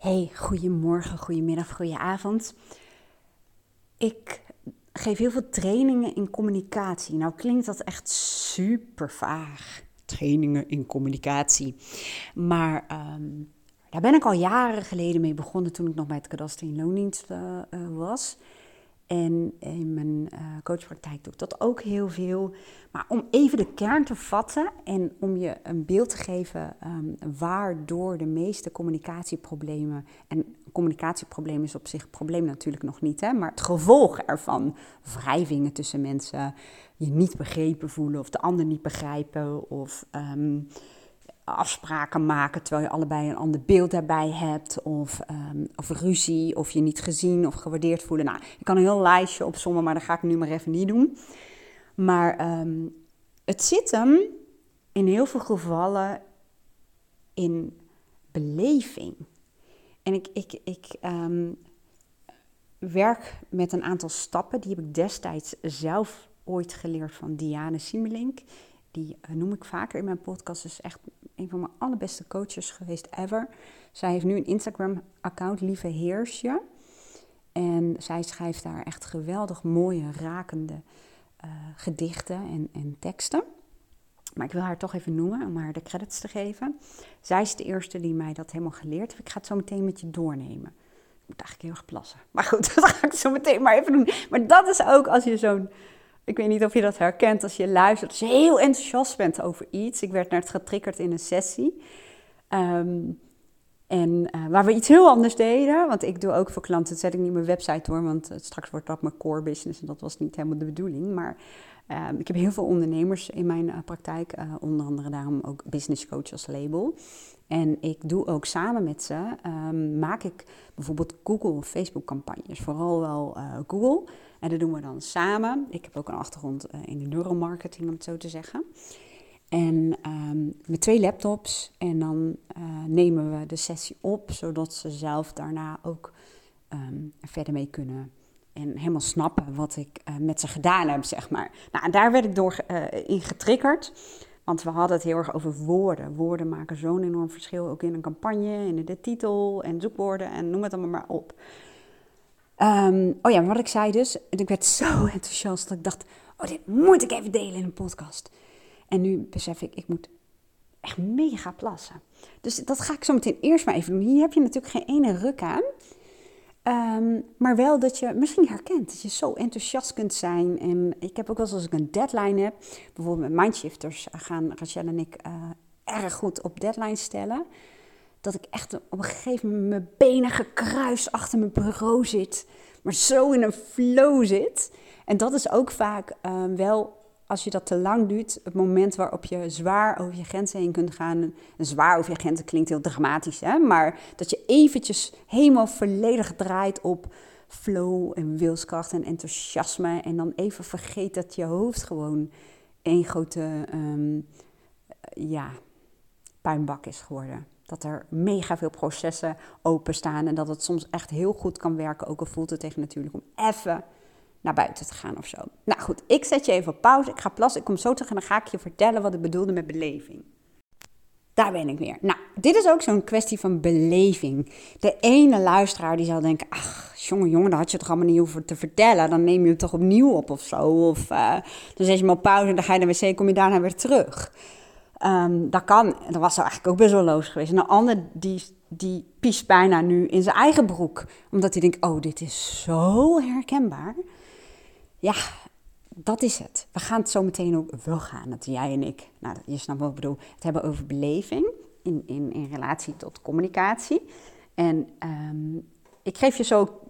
Hey, goedemorgen, goedemiddag, goedenavond. Ik geef heel veel trainingen in communicatie. Nou klinkt dat echt super vaag. Trainingen in communicatie. Maar ehm, daar ben ik al jaren geleden mee begonnen toen ik nog bij het kadaster in loondienst uh, was. En in mijn uh, coachpraktijk doe ik dat ook heel veel. Maar om even de kern te vatten en om je een beeld te geven um, waardoor de meeste communicatieproblemen, en communicatieprobleem is op zich een probleem natuurlijk nog niet, hè, maar het gevolg ervan, wrijvingen tussen mensen, je niet begrepen voelen of de ander niet begrijpen of um, afspraken maken terwijl je allebei een ander beeld daarbij hebt. Of, um, of ruzie, of je niet gezien of gewaardeerd voelen. Nou, ik kan een heel lijstje opzommen, maar dat ga ik nu maar even niet doen. Maar um, het zit hem in heel veel gevallen in beleving. En ik, ik, ik um, werk met een aantal stappen, die heb ik destijds zelf ooit geleerd van Diane Simelink. Die uh, noem ik vaker in mijn podcast. is echt een van mijn allerbeste coaches geweest ever. Zij heeft nu een Instagram-account, Lieve Heersje. En zij schrijft daar echt geweldig mooie, rakende uh, gedichten en, en teksten. Maar ik wil haar toch even noemen om haar de credits te geven. Zij is de eerste die mij dat helemaal geleerd heeft. Ik ga het zo meteen met je doornemen. Ik moet eigenlijk heel erg plassen. Maar goed, dat ga ik zo meteen maar even doen. Maar dat is ook als je zo'n ik weet niet of je dat herkent als je luistert, als je heel enthousiast bent over iets. Ik werd net getriggerd in een sessie. Um, en uh, waar we iets heel anders deden, want ik doe ook voor klanten, zet ik niet mijn website hoor, want straks wordt dat mijn core business en dat was niet helemaal de bedoeling. Maar uh, ik heb heel veel ondernemers in mijn uh, praktijk, onder andere daarom ook business coach als label. En ik doe ook samen met ze, um, maak ik bijvoorbeeld Google of Facebook campagnes, vooral wel Google. En dat doen we dan samen. Ik heb ook een achtergrond in de neuromarketing, om het zo te zeggen. En um, met twee laptops. En dan uh, nemen we de sessie op, zodat ze zelf daarna ook um, verder mee kunnen. En helemaal snappen wat ik met ze gedaan heb, zeg maar. Nou, daar werd ik door in getriggerd. Want we hadden het heel erg over woorden. Woorden maken zo'n enorm verschil, ook in een campagne, in de titel en zoekwoorden en noem het allemaal maar op. Um, oh ja, wat ik zei dus, ik werd zo enthousiast dat ik dacht, oh dit moet ik even delen in een podcast. En nu besef ik, ik moet echt mega plassen. Dus dat ga ik zo meteen eerst maar even doen. Hier heb je natuurlijk geen ene ruk aan. Um, maar wel dat je misschien herkent dat je zo enthousiast kunt zijn. En ik heb ook wel eens als ik een deadline heb, bijvoorbeeld met Mindshifters gaan Rachel en ik uh, erg goed op deadlines stellen. Dat ik echt op een gegeven moment mijn benen gekruist achter mijn bureau zit. Maar zo in een flow zit. En dat is ook vaak uh, wel als je dat te lang duurt, het moment waarop je zwaar over je grenzen heen kunt gaan. En zwaar over je grenzen klinkt heel dramatisch, hè? maar dat je eventjes helemaal volledig draait op flow en wilskracht en enthousiasme. En dan even vergeet dat je hoofd gewoon één grote um, ja, puinbak is geworden. Dat er mega veel processen openstaan en dat het soms echt heel goed kan werken. Ook al voelt het tegen natuurlijk om even naar buiten te gaan of zo. Nou goed, ik zet je even op pauze. Ik ga plassen. Ik kom zo terug en dan ga ik je vertellen wat ik bedoelde met beleving. Daar ben ik weer. Nou, dit is ook zo'n kwestie van beleving. De ene luisteraar die zal denken: ach, jongen, jongen, daar had je toch allemaal niet hoeven te vertellen. Dan neem je het toch opnieuw op of zo. Of uh, dan zet je hem op pauze en dan ga je naar de wc, kom je daarna weer terug. Um, dat kan. Dat was eigenlijk ook best wel loos geweest. En een ander die, die piest bijna nu in zijn eigen broek. Omdat hij denkt, oh, dit is zo herkenbaar. Ja, dat is het. We gaan het zo meteen ook, wel gaan dat jij en ik, nou je snapt wat ik bedoel, het hebben over beleving in, in, in relatie tot communicatie. En um, ik geef je zo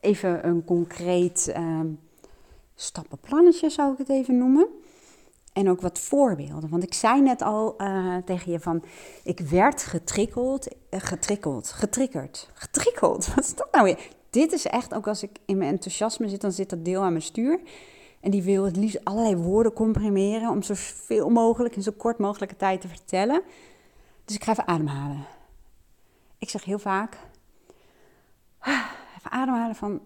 even een concreet um, stappenplannetje, zou ik het even noemen. En ook wat voorbeelden. Want ik zei net al uh, tegen je van, ik werd getrikkeld, uh, getrikkeld, getriggerd, getrikkeld. Wat is dat nou weer? Dit is echt, ook als ik in mijn enthousiasme zit, dan zit dat deel aan mijn stuur. En die wil het liefst allerlei woorden comprimeren om zoveel mogelijk in zo kort mogelijke tijd te vertellen. Dus ik ga even ademhalen. Ik zeg heel vaak, even ademhalen van,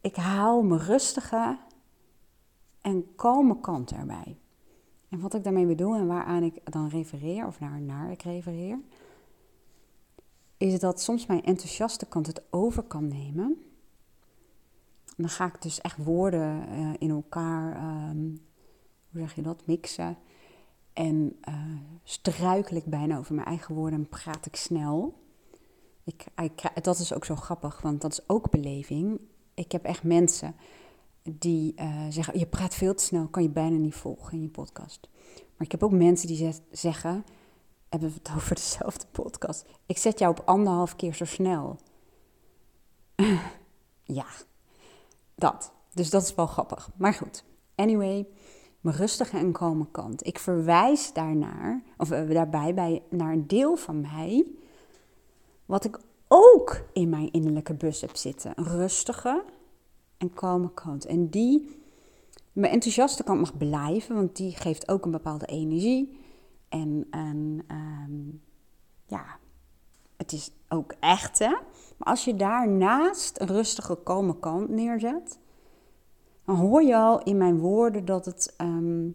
ik haal mijn rustige en kalme kant erbij. En wat ik daarmee bedoel en waaraan ik dan refereer, of naar, naar ik refereer, is dat soms mijn enthousiaste kant het over kan nemen. En dan ga ik dus echt woorden uh, in elkaar, um, hoe zeg je dat, mixen. En uh, struikel ik bijna over mijn eigen woorden en praat ik snel. Ik, ik, dat is ook zo grappig, want dat is ook beleving. Ik heb echt mensen die uh, zeggen: Je praat veel te snel, kan je bijna niet volgen in je podcast. Maar ik heb ook mensen die zeggen: Hebben we het over dezelfde podcast? Ik zet jou op anderhalf keer zo snel. ja, dat. Dus dat is wel grappig. Maar goed, anyway, mijn rustige en kalme kant. Ik verwijs daarnaar, of uh, daarbij bij, naar een deel van mij, wat ik ook in mijn innerlijke bus heb zitten. Een rustige, en kalme kant. En die, mijn enthousiaste kant mag blijven, want die geeft ook een bepaalde energie. En, en ehm, ja, het is ook echt, hè. Maar als je daarnaast een rustige, kalme kant neerzet, dan hoor je al in mijn woorden dat het ehm,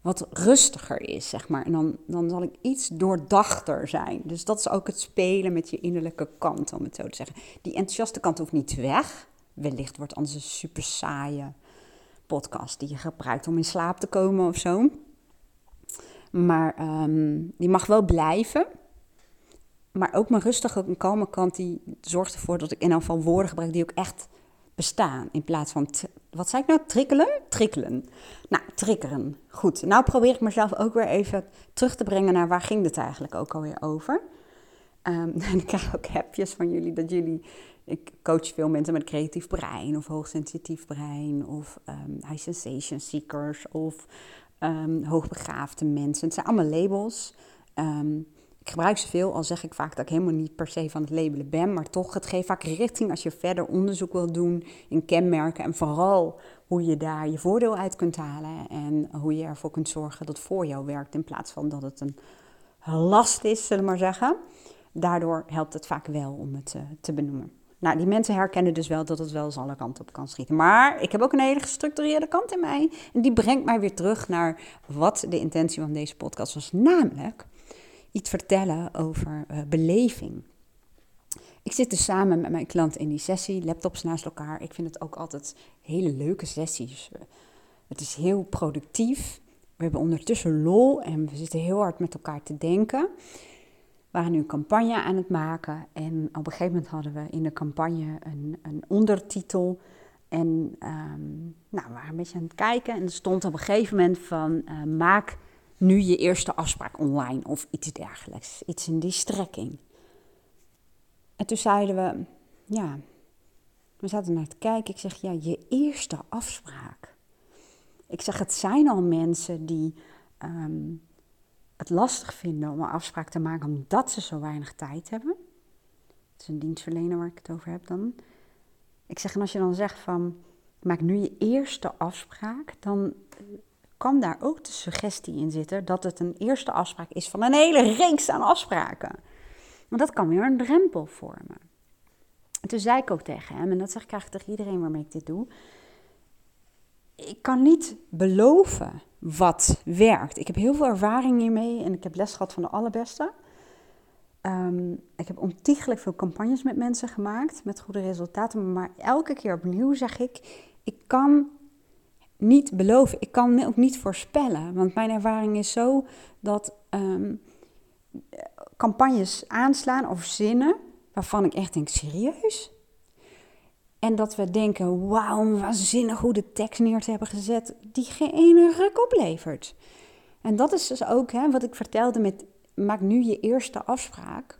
wat rustiger is, zeg maar. En dan, dan zal ik iets doordachter zijn. Dus dat is ook het spelen met je innerlijke kant, om het zo te zeggen. Die enthousiaste kant hoeft niet weg wellicht wordt anders een super saaie podcast die je gebruikt om in slaap te komen of zo. Maar ehm, die mag wel blijven. Maar ook mijn rustige en kalme kant, die zorgt ervoor dat ik in elk geval woorden gebruik die ook echt bestaan. In plaats van, wat zei ik nou, trikkelen? Trikkelen. Nou, triggeren. Goed, nou probeer ik mezelf ook weer even terug te brengen naar waar ging het eigenlijk ook alweer over. Um, en ik krijg ook appjes van jullie dat jullie ik coach veel mensen met creatief brein of hoogsensitief brein of um, high sensation seekers of um, hoogbegaafde mensen. Het zijn allemaal labels. Um, ik gebruik ze veel, al zeg ik vaak dat ik helemaal niet per se van het labelen ben, maar toch, het geeft vaak richting als je verder onderzoek wil doen in kenmerken en vooral hoe je daar je voordeel uit kunt halen en hoe je ervoor kunt zorgen dat het voor jou werkt in plaats van dat het een last is, zullen we maar zeggen. Daardoor helpt het vaak wel om het uh, te benoemen. Nou, die mensen herkennen dus wel dat het wel eens alle kanten op kan schieten. Maar ik heb ook een hele gestructureerde kant in mij. En die brengt mij weer terug naar wat de intentie van deze podcast was. Namelijk iets vertellen over uh, beleving. Ik zit dus samen met mijn klant in die sessie, laptops naast elkaar. Ik vind het ook altijd hele leuke sessies. Het is heel productief. We hebben ondertussen lol en we zitten heel hard met elkaar te denken waren nu een campagne aan het maken. En op een gegeven moment hadden we in de campagne een, een ondertitel. En um, nou, we waren een beetje aan het kijken. En er stond op een gegeven moment van uh, maak nu je eerste afspraak online of iets dergelijks. Iets in die strekking. En toen zeiden we, ja, we zaten naar te kijken. Ik zeg, ja, je eerste afspraak. Ik zeg, het zijn al mensen die um, het lastig vinden om een afspraak te maken omdat ze zo weinig tijd hebben. Het is een dienstverlener waar ik het over heb dan. Ik zeg, en als je dan zegt van, maak nu je eerste afspraak, dan kan daar ook de suggestie in zitten dat het een eerste afspraak is van een hele reeks aan afspraken. Want dat kan weer een drempel vormen. En toen zei ik ook tegen hem, en dat zeg ik eigenlijk tegen iedereen waarmee ik dit doe. Ik kan niet beloven wat werkt. Ik heb heel veel ervaring hiermee en ik heb les gehad van de allerbeste. Um, ik heb ontiegelijk veel campagnes met mensen gemaakt met goede resultaten. Maar elke keer opnieuw zeg ik: ik kan niet beloven, ik kan ook niet voorspellen. Want mijn ervaring is zo dat um, campagnes aanslaan of zinnen waarvan ik echt denk: serieus? En dat we denken, wauw, waanzinnig goede tekst neer te hebben gezet, die geen ruk oplevert. En dat is dus ook hè, wat ik vertelde met, maak nu je eerste afspraak.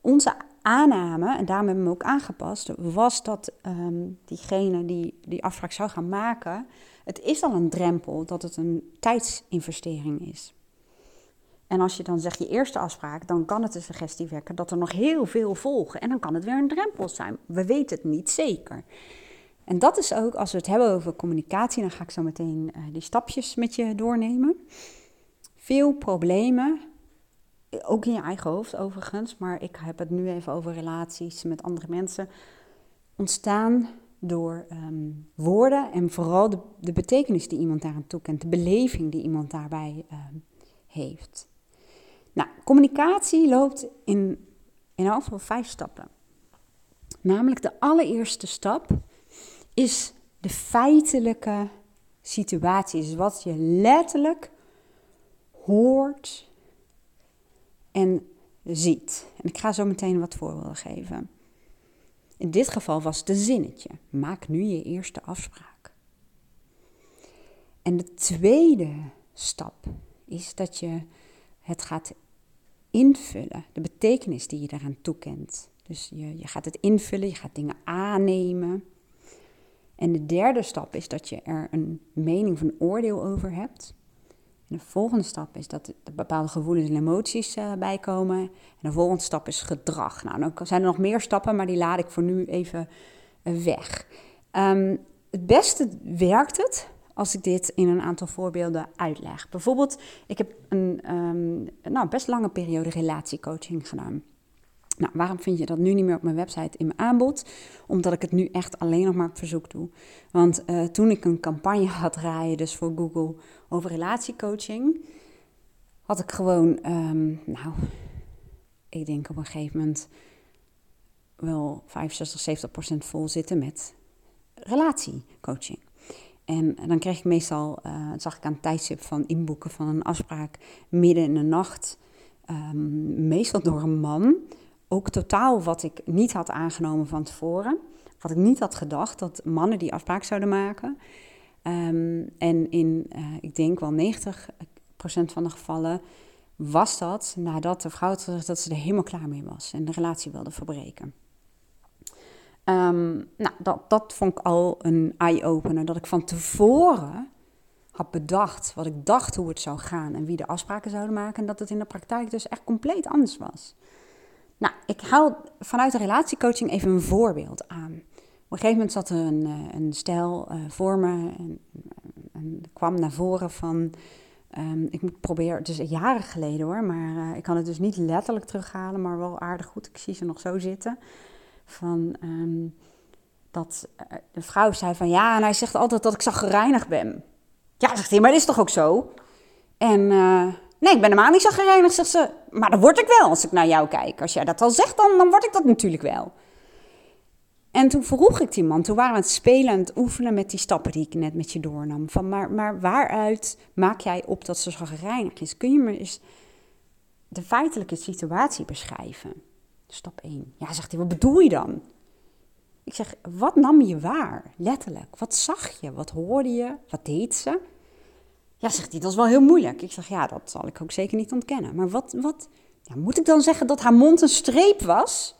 Onze aanname, en daarom hebben we hem ook aangepast, was dat um, diegene die die afspraak zou gaan maken, het is al een drempel dat het een tijdsinvestering is. En als je dan zegt je eerste afspraak, dan kan het de suggestie wekken dat er nog heel veel volgen. En dan kan het weer een drempel zijn. We weten het niet zeker. En dat is ook, als we het hebben over communicatie, dan ga ik zo meteen uh, die stapjes met je doornemen. Veel problemen, ook in je eigen hoofd overigens, maar ik heb het nu even over relaties met andere mensen, ontstaan door um, woorden en vooral de, betekenis die iemand daaraan toekent, de beleving die iemand daarbij um, heeft. Nou, communicatie loopt in, in geval vijf stappen. Namelijk de allereerste stap is de feitelijke situatie. Dus wat je letterlijk hoort en ziet. En ik ga zo meteen wat voorbeelden geven. In dit geval was het een zinnetje. Maak nu je eerste afspraak. En de tweede stap is dat je het gaat invullen. De betekenis die je daaraan toekent. Dus je, je gaat het invullen, je gaat dingen aannemen. En de derde stap is dat je er een mening een oordeel over hebt. En de volgende stap is dat er bepaalde gevoelens en emoties uh, bij komen. En de volgende stap is gedrag. Nou, dan zijn er nog meer stappen, maar die laat ik voor nu even uh, weg. Um, het beste werkt het als ik dit in een aantal voorbeelden uitleg. Bijvoorbeeld, ik heb een um, nou, best lange periode relatiecoaching gedaan. Nou, waarom vind je dat nu niet meer op mijn website in mijn aanbod? Omdat ik het nu echt alleen nog maar op verzoek doe. Want uh, toen ik een campagne had draaien, dus voor Google, over relatiecoaching, had ik gewoon, um, nou, ik denk op een gegeven moment wel 65, 70 procent vol zitten met relatiecoaching. En dan kreeg ik meestal, uh, zag ik aan het tijdstip van inboeken van een afspraak midden in de nacht, um, meestal door een man ook totaal wat ik niet had aangenomen van tevoren. Wat ik niet had gedacht, dat mannen die afspraak zouden maken. Um, en in, uh, ik denk wel 90% van de gevallen was dat nadat de vrouw had gezegd dat ze er helemaal klaar mee was en de relatie wilde verbreken. Um, nou, dat, dat vond ik al een eye-opener. Dat ik van tevoren had bedacht wat ik dacht hoe het zou gaan en wie de afspraken zouden maken. En dat het in de praktijk dus echt compleet anders was. Nou, ik haal vanuit de relatiecoaching even een voorbeeld aan. Op een gegeven moment zat er een, eh, een stijl uh, voor me en, en, kwam naar voren van... Um, ik probeer, het is jaren geleden hoor, maar ik kan het dus niet letterlijk terughalen, maar wel aardig goed. Ik zie ze nog zo zitten. Van um, dat de vrouw zei van ja, en hij zegt altijd dat ik gereinigd ben. Ja, zegt hij, maar dat is toch ook zo? En Nee, ik ben helemaal niet zo gereinigd, zegt ze. Maar dat word ik wel als ik naar jou kijk. Als jij dat al zegt, dan, dan word ik dat natuurlijk wel. En toen vroeg ik die man, toen waren we aan het spelen en het oefenen met die stappen die ik net met je doornam. Van, maar, maar waaruit maak jij op dat ze zo gereinigd is? Kun je me eens de feitelijke situatie beschrijven? Stap 1. Ja, zegt hij, wat bedoel je dan? Ik zeg, wat nam je waar? Letterlijk. Wat zag je? Wat hoorde je? Wat deed ze? Ja, zegt hij, dat is wel heel moeilijk. Ik zeg, ja, dat zal ik ook zeker niet ontkennen. Maar wat, wat moet ik dan zeggen dat haar mond een streep was?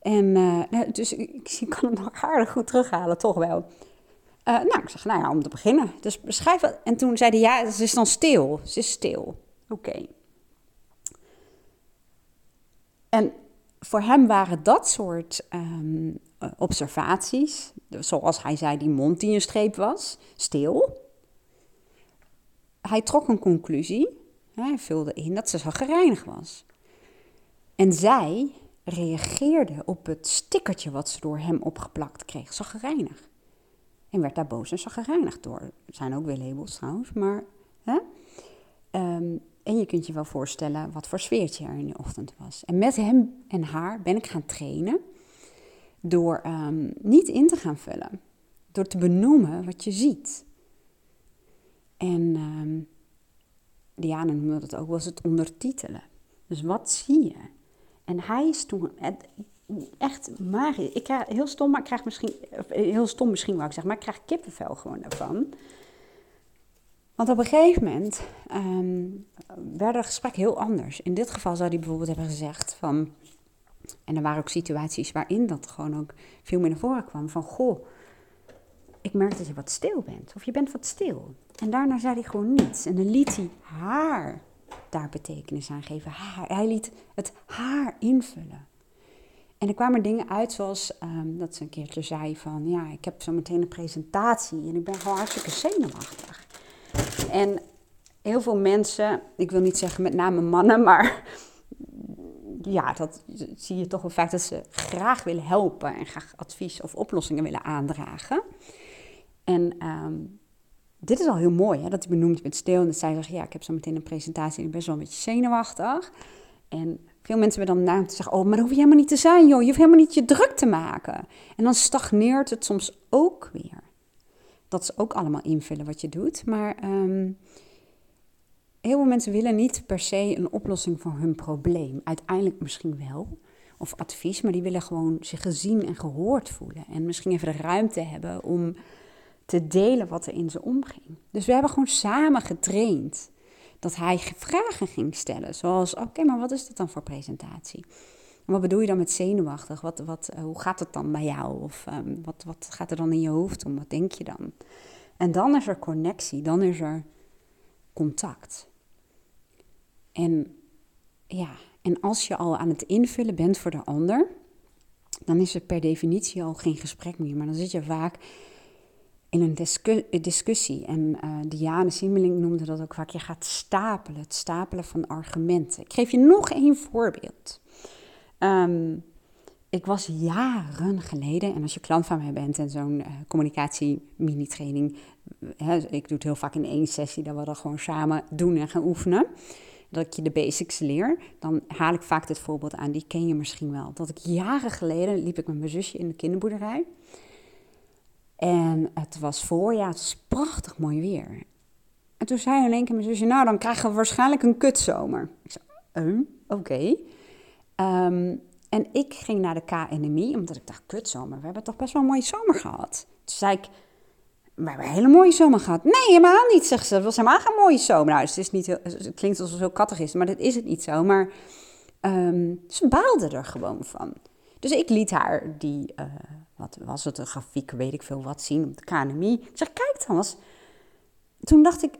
En uh, dus ik, kan het nog aardig goed terughalen, toch wel. Uh, nou, ik zeg, nou ja, om te beginnen. Dus beschrijf. En toen zei hij, ja, ze is dan stil. Ze is stil. Oké. En voor hem waren dat soort um, observaties, zoals hij zei, die mond die een streep was, stil hij trok een conclusie. Hij vulde in dat ze gereinigd was. En zij reageerde op het stickertje wat ze door hem opgeplakt kreeg. gereinigd. En werd daar boos en gereinigd door. Er zijn ook weer labels trouwens, maar... Hè? Um, en je kunt je wel voorstellen wat voor sfeertje er in de ochtend was. En met hem en haar ben ik gaan trainen door um, niet in te gaan vullen. Door te benoemen wat je ziet. En um, Diana noemde dat ook, was het ondertitelen. Dus wat zie je? En hij is toen echt magisch. Ik krijg heel stom, maar ik krijg misschien, heel stom misschien ik maar ik krijg kippenvel gewoon daarvan. Want op een gegeven moment um, werd het gesprek heel anders. In dit geval zou hij bijvoorbeeld hebben gezegd van, en er waren ook situaties waarin dat gewoon ook veel meer naar voren kwam, van goh, ik merk dat je wat stil bent. Of je bent wat stil. En daarna zei hij gewoon niets. En dan liet hij haar daar betekenis aan geven. Hij liet het haar invullen. En er kwamen dingen uit zoals um, dat ze een keertje zei van... ja, ik heb zo meteen een presentatie en ik ben gewoon hartstikke zenuwachtig. En heel veel mensen, ik wil niet zeggen met name mannen, maar... Ja, dat zie je toch wel vaak dat ze graag willen helpen en graag advies of oplossingen willen aandragen. En um, dit is al heel mooi, hè, dat hij benoemt, je bent stil. En dat zij zegt, ja, ik heb zo meteen een presentatie en ik ben wel een beetje zenuwachtig. En veel mensen hebben dan naam te zeggen, oh, maar dat hoef je helemaal niet te zijn, joh. Je hoeft helemaal niet je druk te maken. En dan stagneert het soms ook weer. Dat is ook allemaal invullen wat je doet. Maar ehm, heel veel mensen willen niet per se een oplossing voor hun probleem. Uiteindelijk misschien wel. Of advies, maar die willen gewoon zich gezien en gehoord voelen. En misschien even de ruimte hebben om te delen wat er in ze omging. Dus we hebben gewoon samen getraind dat hij vragen ging stellen. Zoals, oké, maar wat is dat dan voor presentatie? Wat bedoel je dan met zenuwachtig? Wat, wat, eh, hoe gaat het dan bij jou? Of um, wat, wat gaat er dan in je hoofd om? Wat denk je dan? En dan is er connectie, dan is er contact. En ja, en als je al aan het invullen bent voor de ander, dan is er per definitie al geen gesprek meer. Maar dan zit je vaak in een discussie. En uh, Diane Simmeling noemde dat ook vaak. Je gaat stapelen, het stapelen van argumenten. Ik geef je nog één voorbeeld. Um, ik was jaren geleden, en als je klant van mij bent en zo'n uh, communicatie-mini-training, ik doe het heel vaak in één sessie, dat we dat gewoon samen doen en gaan oefenen dat ik je de basics leer, dan haal ik vaak dit voorbeeld aan. Die ken je misschien wel. Dat ik jaren geleden liep ik met mijn zusje in de kinderboerderij. En het was voorjaar, het was prachtig mooi weer. En toen zei in één keer mijn zusje, nou dan krijgen we waarschijnlijk een kutzomer. Ik zei, uh, oké. Ehm, en ik ging naar de KNMI, omdat ik dacht, kutzomer, we hebben toch best wel een mooie zomer gehad. Toen zei ik, we hebben een hele mooie zomer gehad. Nee, helemaal niet, zegt ze. Het was helemaal geen mooie zomer. Nou, het, is niet het klinkt alsof het zo kattig is, maar dat is het niet zo. Maar um, ze baalde er gewoon van. Dus ik liet haar die, uh, wat was het, een grafiek, weet ik veel wat, zien op de KNMI. Ik zeg, kijk dan eens. Toen dacht ik,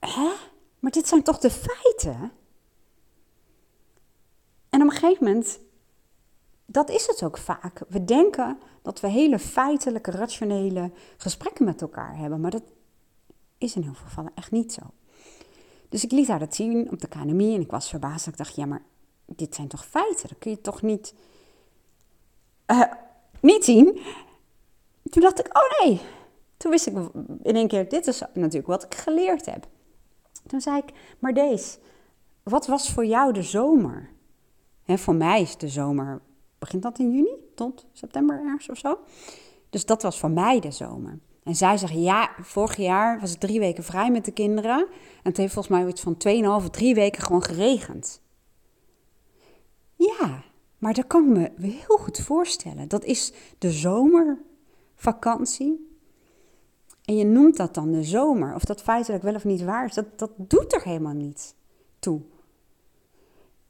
hè? Maar dit zijn toch de feiten? En op een gegeven moment dat is het ook vaak. We denken dat we hele feitelijke, rationele gesprekken met elkaar hebben, maar dat is in heel veel gevallen echt niet zo. Dus ik liet haar dat zien op de KNMI en ik was verbaasd. Ik dacht, ja, maar dit zijn toch feiten? Dat kun je toch niet, uh, niet zien? Toen dacht ik, oh nee. Toen wist ik in één keer, dit is natuurlijk wat ik geleerd heb. Toen zei ik, maar deze, wat was voor jou de zomer? He, voor mij is de zomer begint dat in juni tot september ergens of zo. Dus dat was voor mij de zomer. En zij zegt, ja, vorig jaar was het drie weken vrij met de kinderen. En het heeft volgens mij iets van 2,5, drie weken gewoon geregend. Ja, maar dat kan ik me heel goed voorstellen. Dat is de zomervakantie. En je noemt dat dan de zomer. Of dat feitelijk wel of niet waar is, dat, dat doet er helemaal niet toe.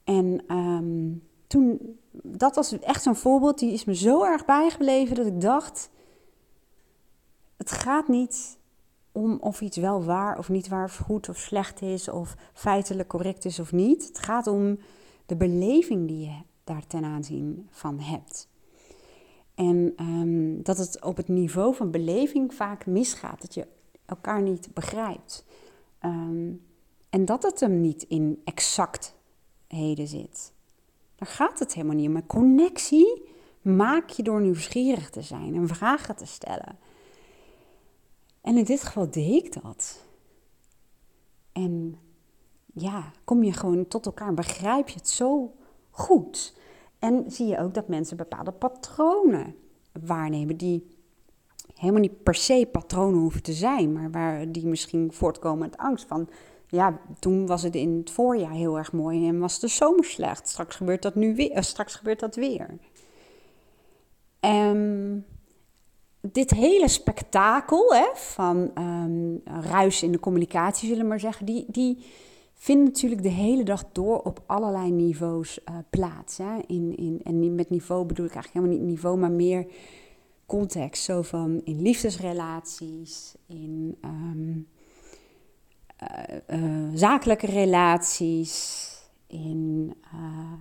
En um, toen, dat was echt zo'n voorbeeld, die is me zo erg bijgebleven dat ik dacht, het gaat niet om of iets wel waar of niet waar, of goed of slecht is, of feitelijk correct is of niet. Het gaat om de beleving die je daar ten aanzien van hebt. En um, dat het op het niveau van beleving vaak misgaat, dat je elkaar niet begrijpt. Um, en dat het hem niet in exactheden zit. Daar gaat het helemaal niet om. Maar connectie maak je door nieuwsgierig te zijn en vragen te stellen. En in dit geval deed ik dat. En ja, kom je gewoon tot elkaar, begrijp je het zo goed. En zie je ook dat mensen bepaalde patronen waarnemen die helemaal niet per se patronen hoeven te zijn, maar waar die misschien voortkomen uit angst van ja, toen was het in het voorjaar heel erg mooi en was de zomer slecht. Straks gebeurt dat nu weer. Uh, straks gebeurt dat weer. Um, dit hele spektakel hè, van um, ruis in de communicatie, zullen we maar zeggen, die, die vindt natuurlijk de hele dag door op allerlei niveaus uh, plaats. Hè. In, in, en met niveau bedoel ik eigenlijk helemaal niet niveau, maar meer context. Zo van in liefdesrelaties, in um, uh, zakelijke relaties, in. Uh,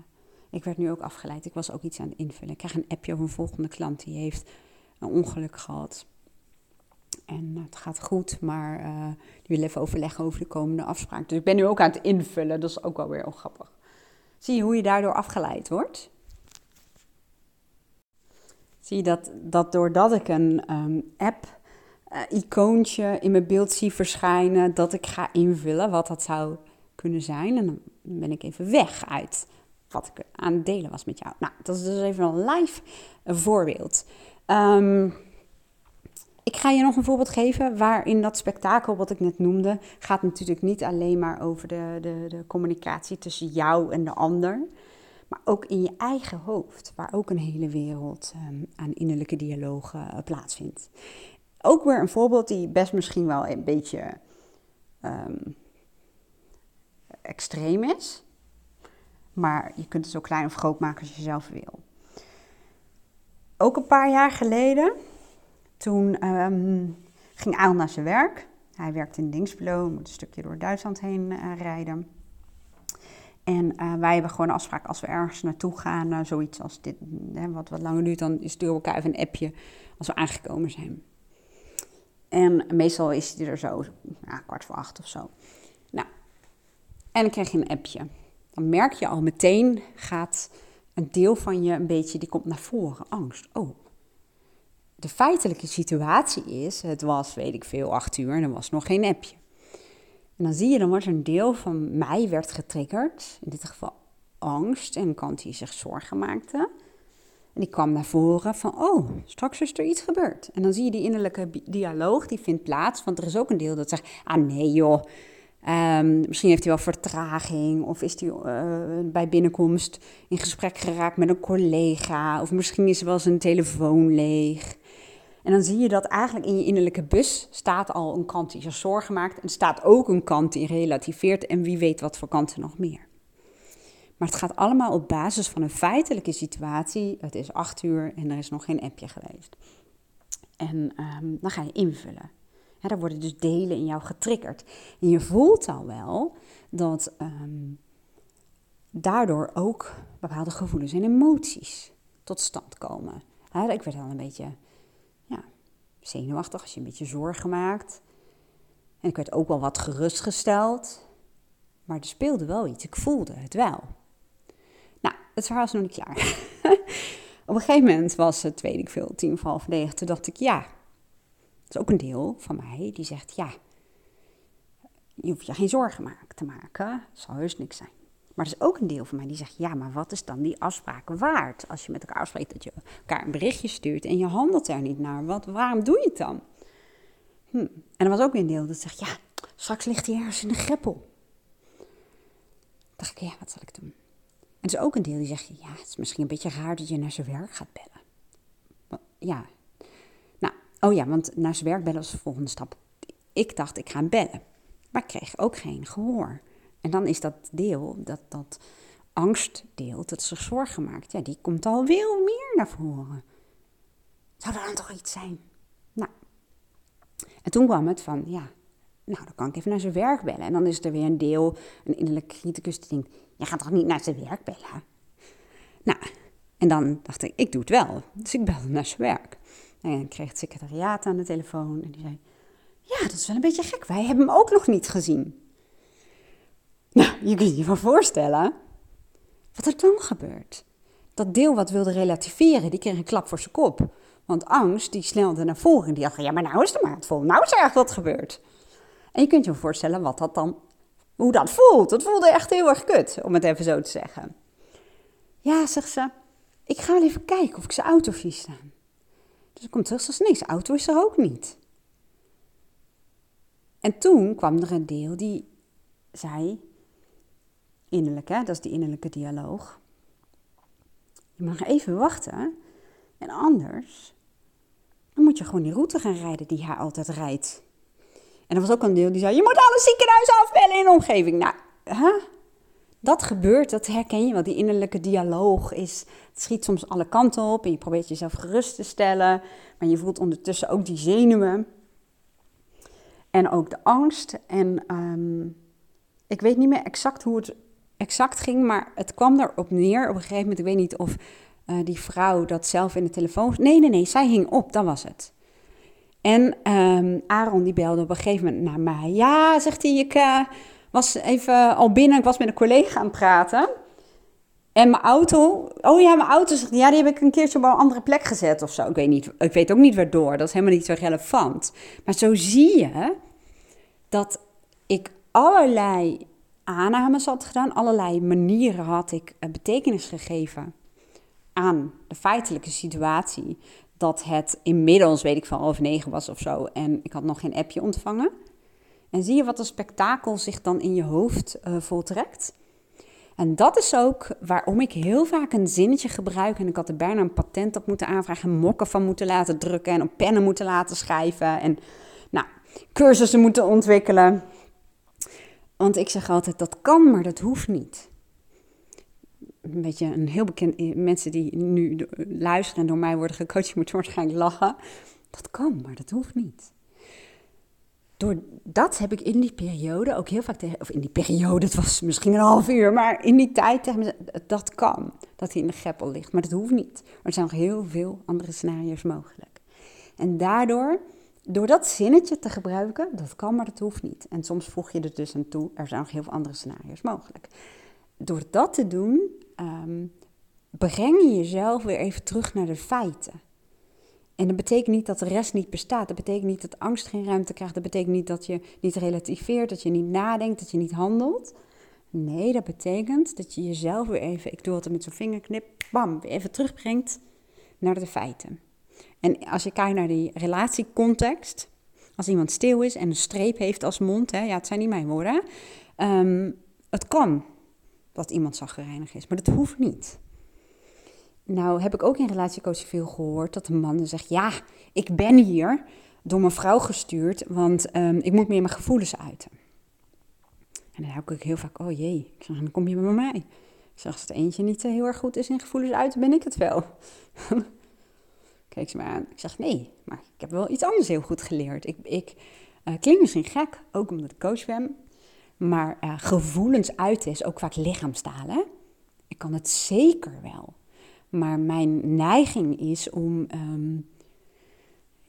ik werd nu ook afgeleid. Ik was ook iets aan het invullen. Ik krijg een appje over een volgende klant die heeft een ongeluk gehad. En het gaat goed, maar uh, die wil even overleggen over de komende afspraak. Dus ik ben nu ook aan het invullen. Dat is ook wel weer ongrappig. Zie je hoe je daardoor afgeleid wordt? Zie je dat, dat doordat ik een um, app icoontje in mijn beeld zie verschijnen dat ik ga invullen wat dat zou kunnen zijn. En dan ben ik even weg uit wat ik aan het delen was met jou. Nou, dat is dus even een live voorbeeld. Um, ik ga je nog een voorbeeld geven waarin dat spektakel wat ik net noemde gaat natuurlijk niet alleen maar over de, de, de communicatie tussen jou en de ander, maar ook in je eigen hoofd, waar ook een hele wereld ehm, aan innerlijke dialogen uh, plaatsvindt. Ook weer een voorbeeld die best misschien wel een beetje um, extreem is, maar je kunt het zo klein of groot maken als je zelf wil. Ook een paar jaar geleden toen ehm, ging Aal naar zijn werk. Hij werkt in Dingsbelo, moet een stukje door Duitsland heen uh, rijden. En uh, wij hebben gewoon een afspraak als we ergens naartoe gaan, uh, zoiets als dit, hè, wat wat langer duurt, dan sturen we elkaar even een appje als we aangekomen zijn. En meestal is hij er zo, ja, kwart voor acht of zo. Nou, en dan krijg je een appje. Dan merk je al meteen gaat een deel van je een beetje, die komt naar voren, angst. Oh, de feitelijke situatie is, het was, weet ik veel, acht uur en er was nog geen appje. En dan zie je, dan wordt een deel van mij werd getriggerd, in dit geval angst en kant die zich zorgen maakte. En die kwam naar voren van, oh, straks is er iets gebeurd. En dan zie je die innerlijke dialoog, die vindt plaats, want er is ook een deel dat zegt, ah nee joh, um, misschien heeft hij wel vertraging of is hij uh, bij binnenkomst in gesprek geraakt met een collega of misschien is wel zijn telefoon leeg. En dan zie je dat eigenlijk in je innerlijke bus staat al een kant die zich zorgen maakt. En staat ook een kant die relativeert. En wie weet wat voor kanten nog meer. Maar het gaat allemaal op basis van een feitelijke situatie. Het is acht uur en er is nog geen appje geweest. En um, dan ga je invullen. Ja, daar worden dus delen in jou getriggerd. En je voelt al wel dat um, daardoor ook bepaalde gevoelens en emoties tot stand komen. Ja, ik werd al een beetje zenuwachtig, als je een beetje zorgen maakt. En ik werd ook wel wat gerustgesteld. Maar er speelde wel iets. Ik voelde het wel. Het verhaal is nog niet klaar. Op een gegeven moment was het, weet ik veel, tien voor half negen. Toen dacht ik, ja, dat is ook een deel van mij die zegt, ja, je hoeft je geen zorgen te maken. Het zal heus niks zijn. Maar er is ook een deel van mij die zegt: ja, maar wat is dan die afspraak waard? Als je met elkaar afspreekt dat je elkaar een berichtje stuurt en je handelt er niet naar, wat, waarom doe je het dan? Hm. En er was ook weer een deel dat zegt: ja, straks ligt hij ergens in de greppel. dacht ik: ja, wat zal ik doen? Er is ook een deel die zegt: ja, het is misschien een beetje raar dat je naar zijn werk gaat bellen. Ja, nou, oh ja, want naar zijn werk bellen was de volgende stap. Ik dacht: ik ga hem bellen. Maar ik kreeg ook geen gehoor. En dan is dat deel, dat, dat angstdeel, dat zich zorgen maakt, ja, die komt al veel meer naar voren. Zou er dan toch iets zijn? Nou, en toen kwam het van, ja, nou, dan kan ik even naar zijn werk bellen. En dan is er weer een deel, een innerlijke criticus die je gaat toch niet naar zijn werk bellen? Nou, en dan dacht ik, ik doe het wel. Dus ik belde naar zijn werk. En ik kreeg het secretariaat aan de telefoon en die zei, ja, dat is wel een beetje gek. Wij hebben hem ook nog niet gezien. Nou, je kunt je wel voorstellen wat er dan gebeurt. Dat deel wat wilde relativeren, die kreeg een klap voor zijn kop. Want angst, die snelde naar voren en die dacht, ja, maar nou is de maat vol. Nou is er echt wat gebeurd. En je kunt je voorstellen wat dat dan, hoe dat voelt. Dat voelde echt heel erg kut, om het even zo te zeggen. Ja, zegt ze, ik ga wel even kijken of ik zijn auto zie staan. Dus ik kom terug, ze zijn auto is er ook niet. En toen kwam er een deel die zei, innerlijk, hè? dat is die innerlijke dialoog. Je mag even wachten en anders dan moet je gewoon die route gaan rijden die hij altijd rijdt. En er was ook een deel die zei, je moet alle ziekenhuizen afbellen in de omgeving. Nou, hè? dat gebeurt, dat herken je wel. Die innerlijke dialoog is, het schiet soms alle kanten op en je probeert jezelf gerust te stellen. Maar je voelt ondertussen ook die zenuwen en ook de angst. En um, ik weet niet meer exact hoe het exact ging, maar het kwam erop neer. Op een gegeven moment, ik weet niet of uh, die vrouw dat zelf in de telefoon... Nee, nee, nee, zij hing op, dat was het. En um, Aaron die belde op een gegeven moment naar mij. Ja, zegt hij, ik uh, was even al binnen, ik was met een collega aan het praten. En mijn auto, oh ja, mijn auto zegt, ja, die heb ik een keertje op een andere plek gezet of zo. Ik weet, niet, ik weet ook niet waardoor, dat is helemaal niet zo relevant. Maar zo zie je dat ik allerlei aannames had gedaan, allerlei manieren had ik eh, betekenis gegeven aan de feitelijke situatie. Dat het inmiddels, weet ik van half negen was of zo, en ik had nog geen appje ontvangen. En zie je wat een spektakel zich dan in je hoofd uh, voltrekt? En dat is ook waarom ik heel vaak een zinnetje gebruik. En ik had er bijna een patent op moeten aanvragen, mokken van moeten laten drukken en op pennen moeten laten schrijven. En nou, cursussen moeten ontwikkelen. Want ik zeg altijd, dat kan, maar dat hoeft niet. Een beetje een heel bekend, mensen die nu luisteren en door mij worden gecoacht, moeten waarschijnlijk lachen. Dat kan, maar dat hoeft niet door dat heb ik in die periode ook heel vaak tegen, of in die periode, het was misschien een half uur, maar in die tijd tegen me, dat kan, dat hij in de greppel ligt. Maar dat hoeft niet. Er zijn nog heel veel andere scenario's mogelijk. En daardoor, door dat zinnetje te gebruiken, dat kan, maar dat hoeft niet. En soms voeg je er dus aan toe, er zijn nog heel veel andere scenario's mogelijk. Door dat te doen, um, breng je jezelf weer even terug naar de feiten. En dat betekent niet dat de rest niet bestaat. Dat betekent niet dat angst geen ruimte krijgt. Dat betekent niet dat je niet relativeert, dat je niet nadenkt, dat je niet handelt. Nee, dat betekent dat je jezelf weer even, ik doe altijd met zo'n vingerknip, bam, weer even terugbrengt naar de feiten. En als je kijkt naar die relatiecontext, als iemand stil is en een streep heeft als mond, hè, ja, het zijn niet mijn woorden, um, het kan dat iemand zagrijnig is, maar dat hoeft niet. Nou heb ik ook in relatiecoaching veel gehoord dat een man zegt: Ja, ik ben hier door mijn vrouw gestuurd, want um, ik moet meer mijn gevoelens uiten. En dan heb ik heel vaak: Oh jee, ik zeg, dan kom je bij mij. Ik zeg: Als het eentje niet eh, heel erg goed is in gevoelens uiten, ben ik het wel. Kijk ze me aan. Ik zeg: Nee, maar ik heb wel iets anders heel goed geleerd. Ik, ik uh, klink misschien gek, ook omdat ik coach ben, maar uh, gevoelens uiten is ook vaak lichaamstaal. Hè? Ik kan het zeker wel. Maar mijn neiging is om, ehm,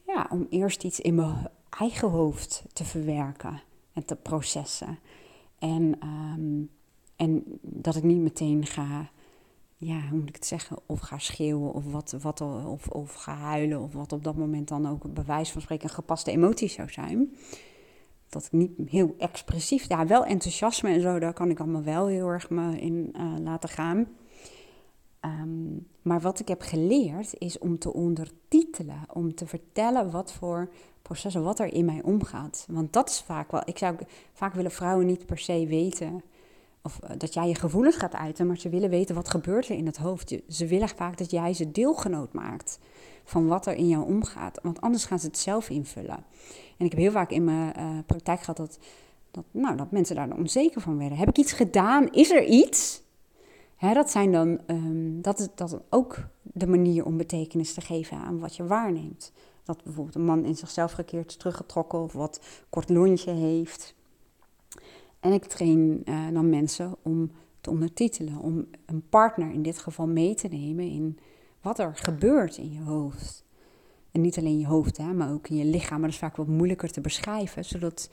ja, om eerst iets in mijn eigen hoofd te verwerken en te processen. En, ehm, en dat ik niet meteen ga, ja, hoe moet ik het zeggen, of ga schreeuwen of, wat, wat, of, of ga huilen of wat op dat moment dan ook bewijs van spreken een gepaste emotie zou zijn. Dat ik niet heel expressief, ja, wel enthousiasme en zo, daar kan ik allemaal wel heel erg me in uh, laten gaan. Ehm, maar wat ik heb geleerd is om te ondertitelen, om te vertellen wat voor processen, wat er in mij omgaat. Want dat is vaak wel, ik zou vaak willen vrouwen niet per se weten of eh, dat jij je gevoelens gaat uiten, maar ze willen weten wat gebeurt er in het hoofd. Ze willen vaak dat jij ze deelgenoot maakt van wat er in jou omgaat, want anders gaan ze het zelf invullen. En ik heb heel vaak in mijn uh, praktijk gehad dat, dat, nou, dat mensen daar onzeker van werden. Heb ik iets gedaan? Is er iets? Hè, dat zijn dan, um, dat is dat ook de manier om betekenis te geven aan wat je waarneemt. Dat bijvoorbeeld een man in zichzelf gekeerd is teruggetrokken of wat kort lontje heeft. En ik train uh, dan mensen om te ondertitelen, om een partner in dit geval mee te nemen in wat er gebeurt in je hoofd. En niet alleen je hoofd, hè, maar ook in je lichaam. Maar dat is vaak wat moeilijker te beschrijven, zodat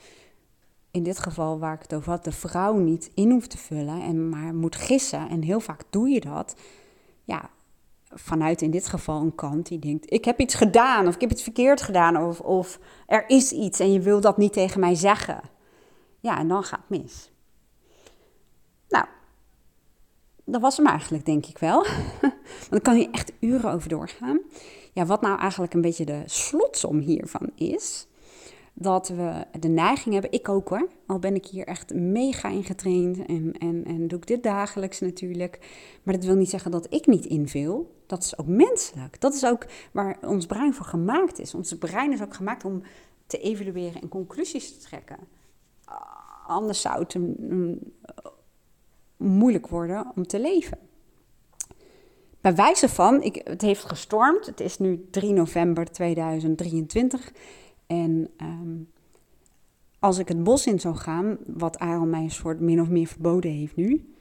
in dit geval waar ik het over had, de vrouw niet in hoeft te vullen en maar moet gissen. En heel vaak doe je dat. Ja, vanuit in dit geval een kant die denkt: ik heb iets gedaan of ik heb iets verkeerd gedaan of, of er is iets en je wil dat niet tegen mij zeggen. Ja, en dan gaat het mis. Nou, dat was hem eigenlijk, denk ik wel. Want dan kan je echt uren over doorgaan. Ja, wat nou eigenlijk een beetje de slotsom hiervan is dat we de neiging hebben, ik ook hoor, al ben ik hier echt mega in getraind en, en, en doe ik dit dagelijks natuurlijk. Maar dat wil niet zeggen dat ik niet invul. Dat is ook menselijk. Dat is ook waar ons brein voor gemaakt is. Ons brein is ook gemaakt om te evalueren en conclusies te trekken. Anders zou het moeilijk worden om te leven. Bij wijze van, ik, het heeft gestormd. Het is nu 3 november 2023. En ehm, als ik het bos in zou gaan, wat Aaron mij een soort min of meer verboden heeft nu.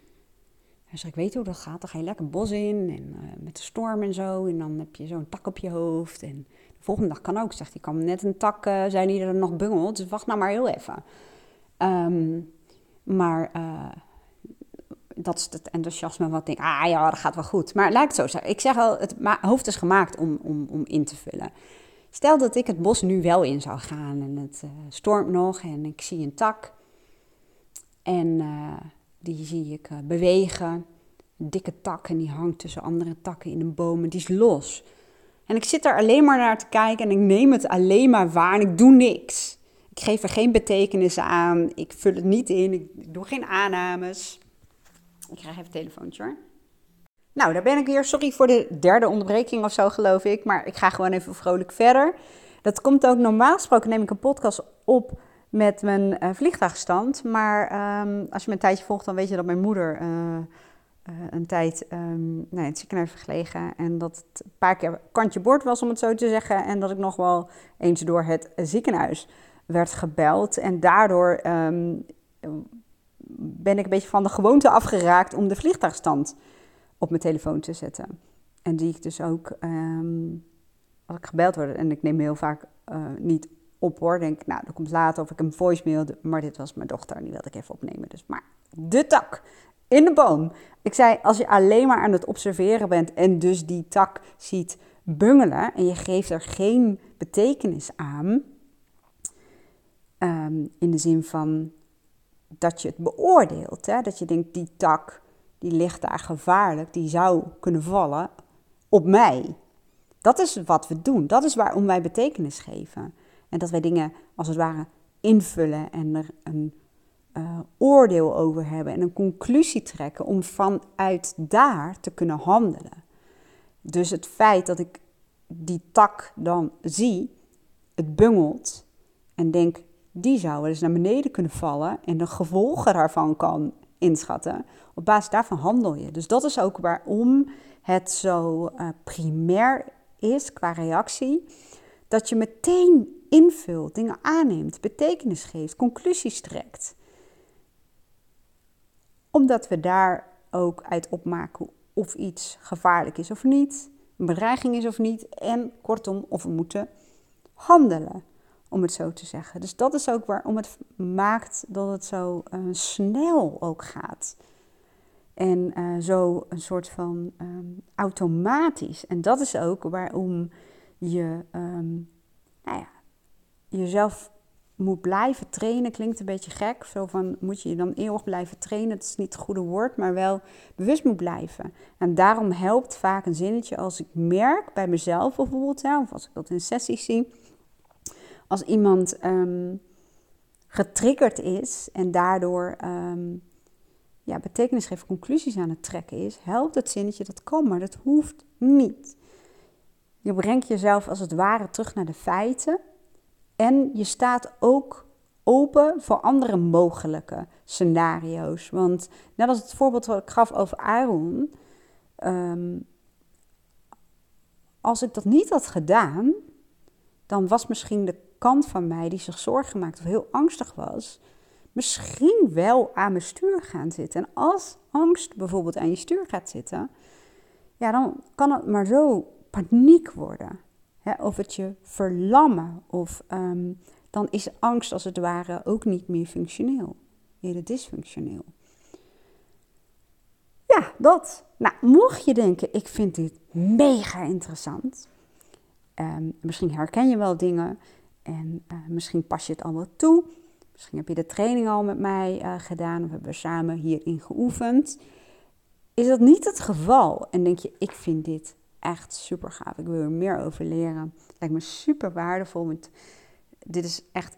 Hij zegt, ik weet hoe dat gaat, dan ga je lekker bos in en uh, met de storm en zo. En dan heb je zo'n tak op je hoofd. En de volgende dag kan ook, zegt hij, kan net een tak uh, zijn er nog bungelt. Dus wacht nou maar heel even. Um, maar uh, dat is het enthousiasme wat ik ah ja, dat gaat wel goed. Maar het zo zeggen. Ik zeg al, het hoofd is gemaakt om, om, om in te vullen. Stel dat ik het bos nu wel in zou gaan en het uh, stormt nog en ik zie een tak. En uh, die zie ik uh, bewegen. Een dikke tak en die hangt tussen andere takken in een boom en die is los. En ik zit er alleen maar naar te kijken en ik neem het alleen maar waar en ik doe niks. Ik geef er geen betekenis aan, ik vul het niet in, ik doe geen aannames. Ik krijg even een telefoontje hoor. Nou, daar ben ik weer. Sorry voor de derde onderbreking of zo, geloof ik. Maar ik ga gewoon even vrolijk verder. Dat komt ook normaal gesproken, neem ik een podcast op met mijn uh, vliegtuigstand. Maar um, als je me een tijdje volgt, dan weet je dat mijn moeder uh, uh, een tijd um, het ziekenhuis heeft gelegen. En dat het een paar keer kantje boord was, om het zo te zeggen. En dat ik nog wel eens door het ziekenhuis werd gebeld. En daardoor um, ben ik een beetje van de gewoonte afgeraakt om de vliegtuigstand op mijn telefoon te zetten. En die ik dus ook, um, als ik gebeld word, en ik neem heel vaak uh, niet op hoor, denk ik, nou, dat komt later of ik een voicemail, maar dit was mijn dochter, die wilde ik even opnemen. Dus, maar de tak in de boom. Ik zei, als je alleen maar aan het observeren bent en dus die tak ziet bungelen en je geeft er geen betekenis aan, um, in de zin van dat je het beoordeelt. Hè? Dat je denkt, die tak, die ligt daar gevaarlijk, die zou kunnen vallen op mij. Dat is wat we doen. Dat is waarom wij betekenis geven. En dat wij dingen als het ware invullen en er een uh, oordeel over hebben en een conclusie trekken om vanuit daar te kunnen handelen. Dus het feit dat ik die tak dan zie, het bungelt en denk, die zou wel eens naar beneden kunnen vallen en de gevolgen daarvan kan inschatten. Op basis daarvan handel je. Dus dat is ook waarom het zo uh, primair is qua reactie. Dat je meteen invult, dingen aanneemt, betekenis geeft, conclusies trekt. Omdat we daar ook uit opmaken of iets gevaarlijk is of niet, een bedreiging is of niet en kortom of we moeten handelen om het zo te zeggen. Dus dat is ook waarom het maakt dat het zo uh, snel ook gaat. En uh, zo een soort van um, automatisch. En dat is ook waarom je um, nou ja, jezelf moet blijven trainen. Klinkt een beetje gek. Zo van moet je je dan eeuwig blijven trainen. Dat is niet het goede woord, maar wel bewust moet blijven. En daarom helpt vaak een zinnetje als ik merk bij mezelf bijvoorbeeld, of als ik dat in sessies zie als iemand um, getriggerd is en daardoor um, ja, betekenis geeft, conclusies aan het trekken is, helpt het zinnetje dat kan, maar dat hoeft niet. Je brengt jezelf als het ware terug naar de feiten en je staat ook open voor andere mogelijke scenario's. Want net als het voorbeeld wat ik gaf over Aaron, um, als ik dat niet had gedaan, dan was misschien de kant van mij die zich zorgen maakte of heel angstig was, misschien wel aan mijn stuur gaan zitten. En als angst bijvoorbeeld aan je stuur gaat zitten, ja, dan kan het maar zo paniek worden. Hè, of het je verlammen. Of um, dan is angst als het ware ook niet meer functioneel. Eerder dysfunctioneel. Ja, dat. Nou, mocht je denken, ik vind dit mega interessant. Um, misschien herken je wel dingen en uh, misschien pas je het allemaal toe. Misschien heb je de training al met mij uh, gedaan of hebben we samen hierin geoefend. Is dat niet het geval en denk je, ik vind dit echt super gaaf, ik wil er meer over leren. Lijkt me super waardevol, want dit is echt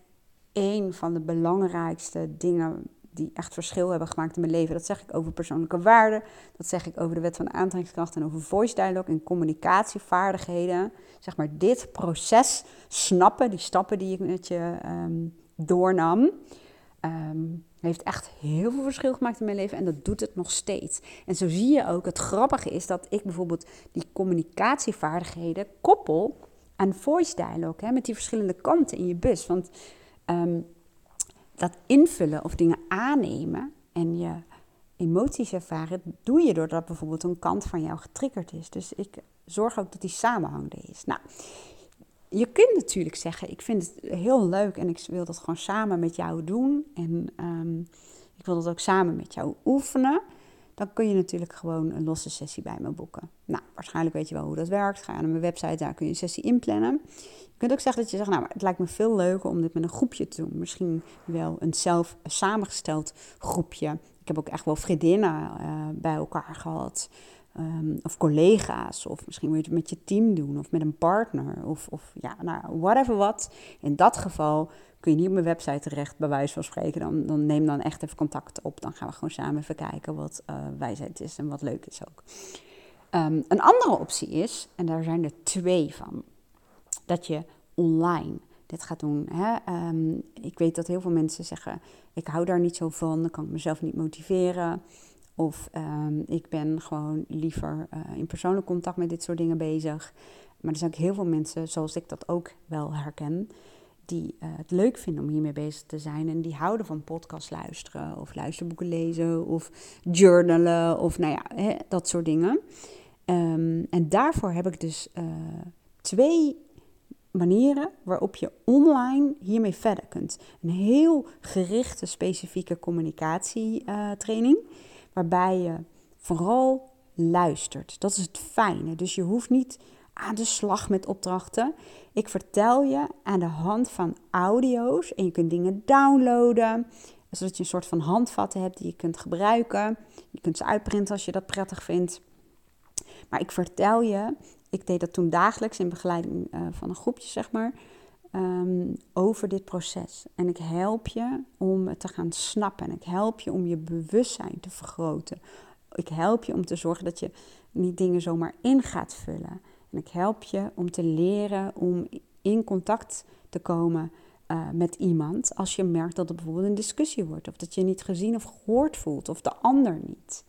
één van de belangrijkste dingen die echt verschil hebben gemaakt in mijn leven. Dat zeg ik over persoonlijke waarden, dat zeg ik over de wet van aantrekkingskracht en over voice dialogue en communicatievaardigheden. Zeg maar dit proces snappen, die stappen die ik met je um, doornam, um, heeft echt heel veel verschil gemaakt in mijn leven en dat doet het nog steeds. En zo zie je ook, het grappige is dat ik bijvoorbeeld die communicatievaardigheden koppel aan voice dialogue, hè, met die verschillende kanten in je bus. Want um, dat invullen of dingen aannemen en je emoties ervaren, doe je doordat bijvoorbeeld een kant van jou getriggerd is. Dus ik zorg ook dat die samenhang is. Nou, je kunt natuurlijk zeggen, ik vind het heel leuk en ik wil dat gewoon samen met jou doen. En um, ik wil dat ook samen met jou oefenen. Dan kun je natuurlijk gewoon een losse sessie bij me boeken. Nou, waarschijnlijk weet je wel hoe dat werkt. Ga naar mijn website, daar kun je een sessie inplannen. Je kunt ook zeggen dat je zegt, nou, maar het lijkt me veel leuker om dit met een groepje te doen. Misschien wel een zelf samengesteld groepje. Ik heb ook echt wel vriendinnen uh, bij elkaar gehad. Um, of collega's, of misschien wil je het met je team doen, of met een partner, of, of ja, nou, whatever wat. In dat geval kun je niet op mijn website terecht, bij wijze van spreken. Dan, dan neem dan echt even contact op. Dan gaan we gewoon samen even kijken wat uh, wijsheid is en wat leuk is ook. Um, een andere optie is, en daar zijn er twee van, dat je online dit gaat doen. Hè? Um, ik weet dat heel veel mensen zeggen, ik hou daar niet zo van, dan kan ik mezelf niet motiveren. Of um, ik ben gewoon liever uh, in persoonlijk contact met dit soort dingen bezig. Maar er zijn ook heel veel mensen, zoals ik dat ook wel herken, die uh, het leuk vinden om hiermee bezig te zijn. En die houden van podcast luisteren, of luisterboeken lezen, of journalen, of nou ja, hè, dat soort dingen. Um, en daarvoor heb ik dus uh, twee manieren waarop je online hiermee verder kunt. Een heel gerichte, specifieke communicatietraining, waarbij je vooral luistert. Dat is het fijne. Dus je hoeft niet aan de slag met opdrachten. Ik vertel je aan de hand van audio's en je kunt dingen downloaden, zodat je een soort van handvatten hebt die je kunt gebruiken. Je kunt ze uitprinten als je dat prettig vindt. Maar ik vertel je, ik deed dat toen dagelijks in begeleiding uh, van een groepje, zeg maar, um, over dit proces. En ik help je om het te gaan snappen. En ik help je om je bewustzijn te vergroten. Ik help je om te zorgen dat je niet dingen zomaar in gaat vullen. En ik help je om te leren om in contact te komen uh, met iemand als je merkt dat er bijvoorbeeld een discussie wordt. Of dat je niet gezien of gehoord voelt, of de ander niet.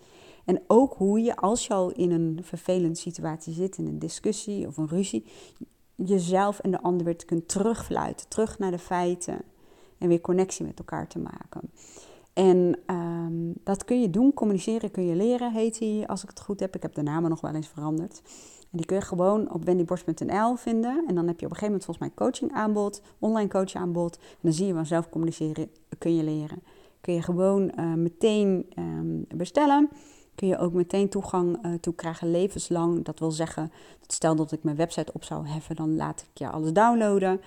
En ook hoe je, als je al in een vervelende situatie zit, in een discussie of een ruzie, jezelf en de ander weer kunt terugfluiten, terug naar de feiten en weer connectie met elkaar te maken. En um, dat kun je doen, communiceren kun je leren, heet hij, als ik het goed heb. Ik heb de namen nog wel eens veranderd. En die kun je gewoon op wendyborst.nl vinden. En dan heb je op een gegeven moment volgens mij coaching aanbod, online coaching aanbod. En dan zie je vanzelf communiceren kun je leren. Kun je gewoon uh, meteen um, bestellen kun je ook meteen toegang uh, toe krijgen levenslang. Dat wil zeggen, stel dat ik mijn website op zou heffen, dan laat ik je alles downloaden.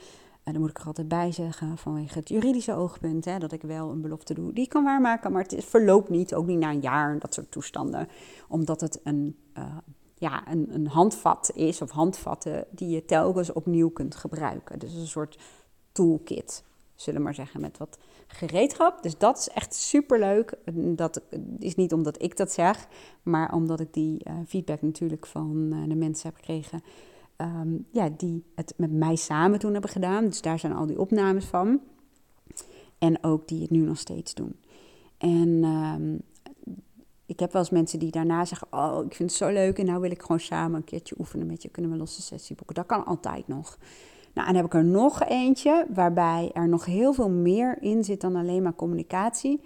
En dan moet ik er altijd bij zeggen, vanwege het juridische oogpunt, hè, dat ik wel een belofte doe die ik kan waarmaken. Maar het verloopt niet, ook niet na een jaar en dat soort toestanden. Omdat het een, uh, ja, een, een handvat is, of handvatten, die je telkens opnieuw kunt gebruiken. Dus een soort toolkit zullen we maar zeggen, met wat gereedschap. Dus dat is echt super leuk. Dat is niet omdat ik dat zeg, maar omdat ik die uh, feedback natuurlijk van uh, de mensen heb gekregen. Um, ja, die het met mij samen toen hebben gedaan. Dus daar zijn al die opnames van. En ook die het nu nog steeds doen. En um, ik heb wel eens mensen die daarna zeggen: Oh, ik vind het zo leuk en nou wil ik gewoon samen een keertje oefenen met je. Kunnen we losse sessie boeken? Dat kan altijd nog. Nou, en heb ik er nog eentje waarbij er nog heel veel meer in zit dan alleen maar communicatie.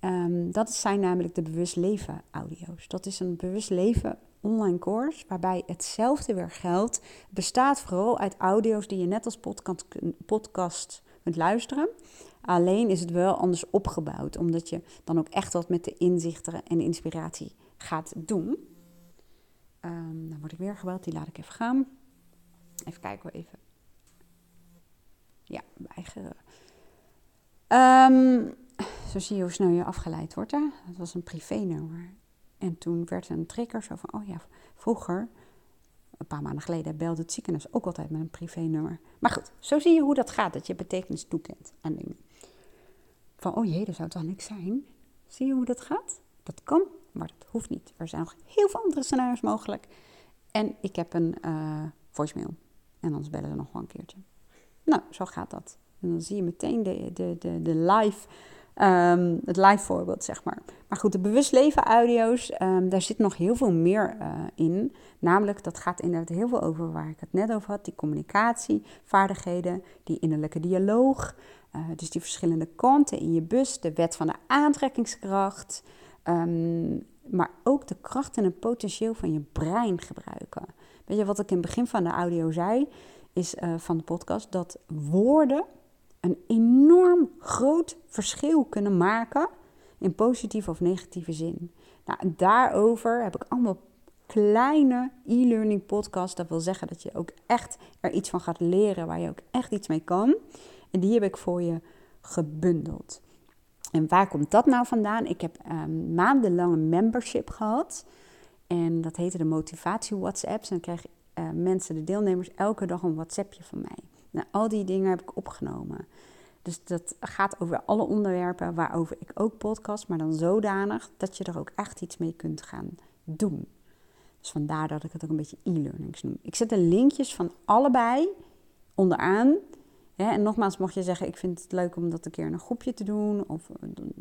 Um, dat zijn namelijk de bewust leven audio's. Dat is een bewust leven online course waarbij hetzelfde weer geldt. Het bestaat vooral uit audio's die je net als podcast, podcast kunt luisteren. Alleen is het wel anders opgebouwd, omdat je dan ook echt wat met de inzichten en inspiratie gaat doen. Um, dan word ik weer gebeld, die laat ik even gaan. Even kijken even ja, weigeren. Um, zo zie je hoe snel je afgeleid wordt. Hè? Dat was een privé-nummer. En toen werd een trigger zo van, oh ja, vroeger, een paar maanden geleden, belde het ziekenhuis ook altijd met een privé-nummer. Maar goed, zo zie je hoe dat gaat, dat je betekenis toekent aan dingen. Van, oh jee, dat zou toch niks zijn? Zie je hoe dat gaat? Dat kan, maar dat hoeft niet. Er zijn nog heel veel andere scenario's mogelijk. En ik heb een uh, voicemail. En anders bellen ze nog wel een keertje. Nou, zo gaat dat. En dan zie je meteen de, de, de, de live, um, het live voorbeeld, zeg maar. Maar goed, de bewust leven audio's, um, daar zit nog heel veel meer uh, in. Namelijk, dat gaat inderdaad heel veel over waar ik het net over had. Die communicatievaardigheden, die innerlijke dialoog. Uh, dus die verschillende kanten in je bus, de wet van de aantrekkingskracht. Um, maar ook de kracht en het potentieel van je brein gebruiken. Weet je wat ik in het begin van de audio zei? Is uh, van de podcast dat woorden een enorm groot verschil kunnen maken in positieve of negatieve zin. Nou, daarover heb ik allemaal kleine e-learning podcasts. Dat wil zeggen dat je ook echt er iets van gaat leren, waar je ook echt iets mee kan. En die heb ik voor je gebundeld. En waar komt dat nou vandaan? Ik heb um, maandenlang een membership gehad. En dat heette de motivatie WhatsApps. En dan kregen uh, mensen, de deelnemers, elke dag een WhatsAppje van mij. Nou, al die dingen heb ik opgenomen. Dus dat gaat over alle onderwerpen waarover ik ook podcast, maar dan zodanig dat je er ook echt iets mee kunt gaan doen. Dus vandaar dat ik het ook een beetje e-learnings noem. Ik zet de linkjes van allebei onderaan. en nogmaals, mocht je zeggen, ik vind het leuk om dat een keer in een groepje te doen. Of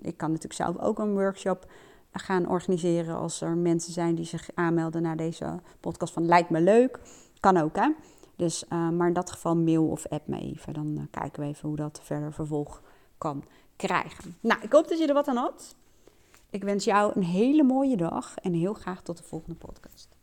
ik kan natuurlijk zelf ook een workshop gaan organiseren als er mensen zijn die zich aanmelden naar deze podcast van lijkt me leuk. Kan ook hè. Dus, uh, maar in dat geval mail of app me even. Dan uh, kijken we even hoe dat verder vervolg kan krijgen. Nou, ik hoop dat je er wat aan had. Ik wens jou een hele mooie dag en heel graag tot de volgende podcast.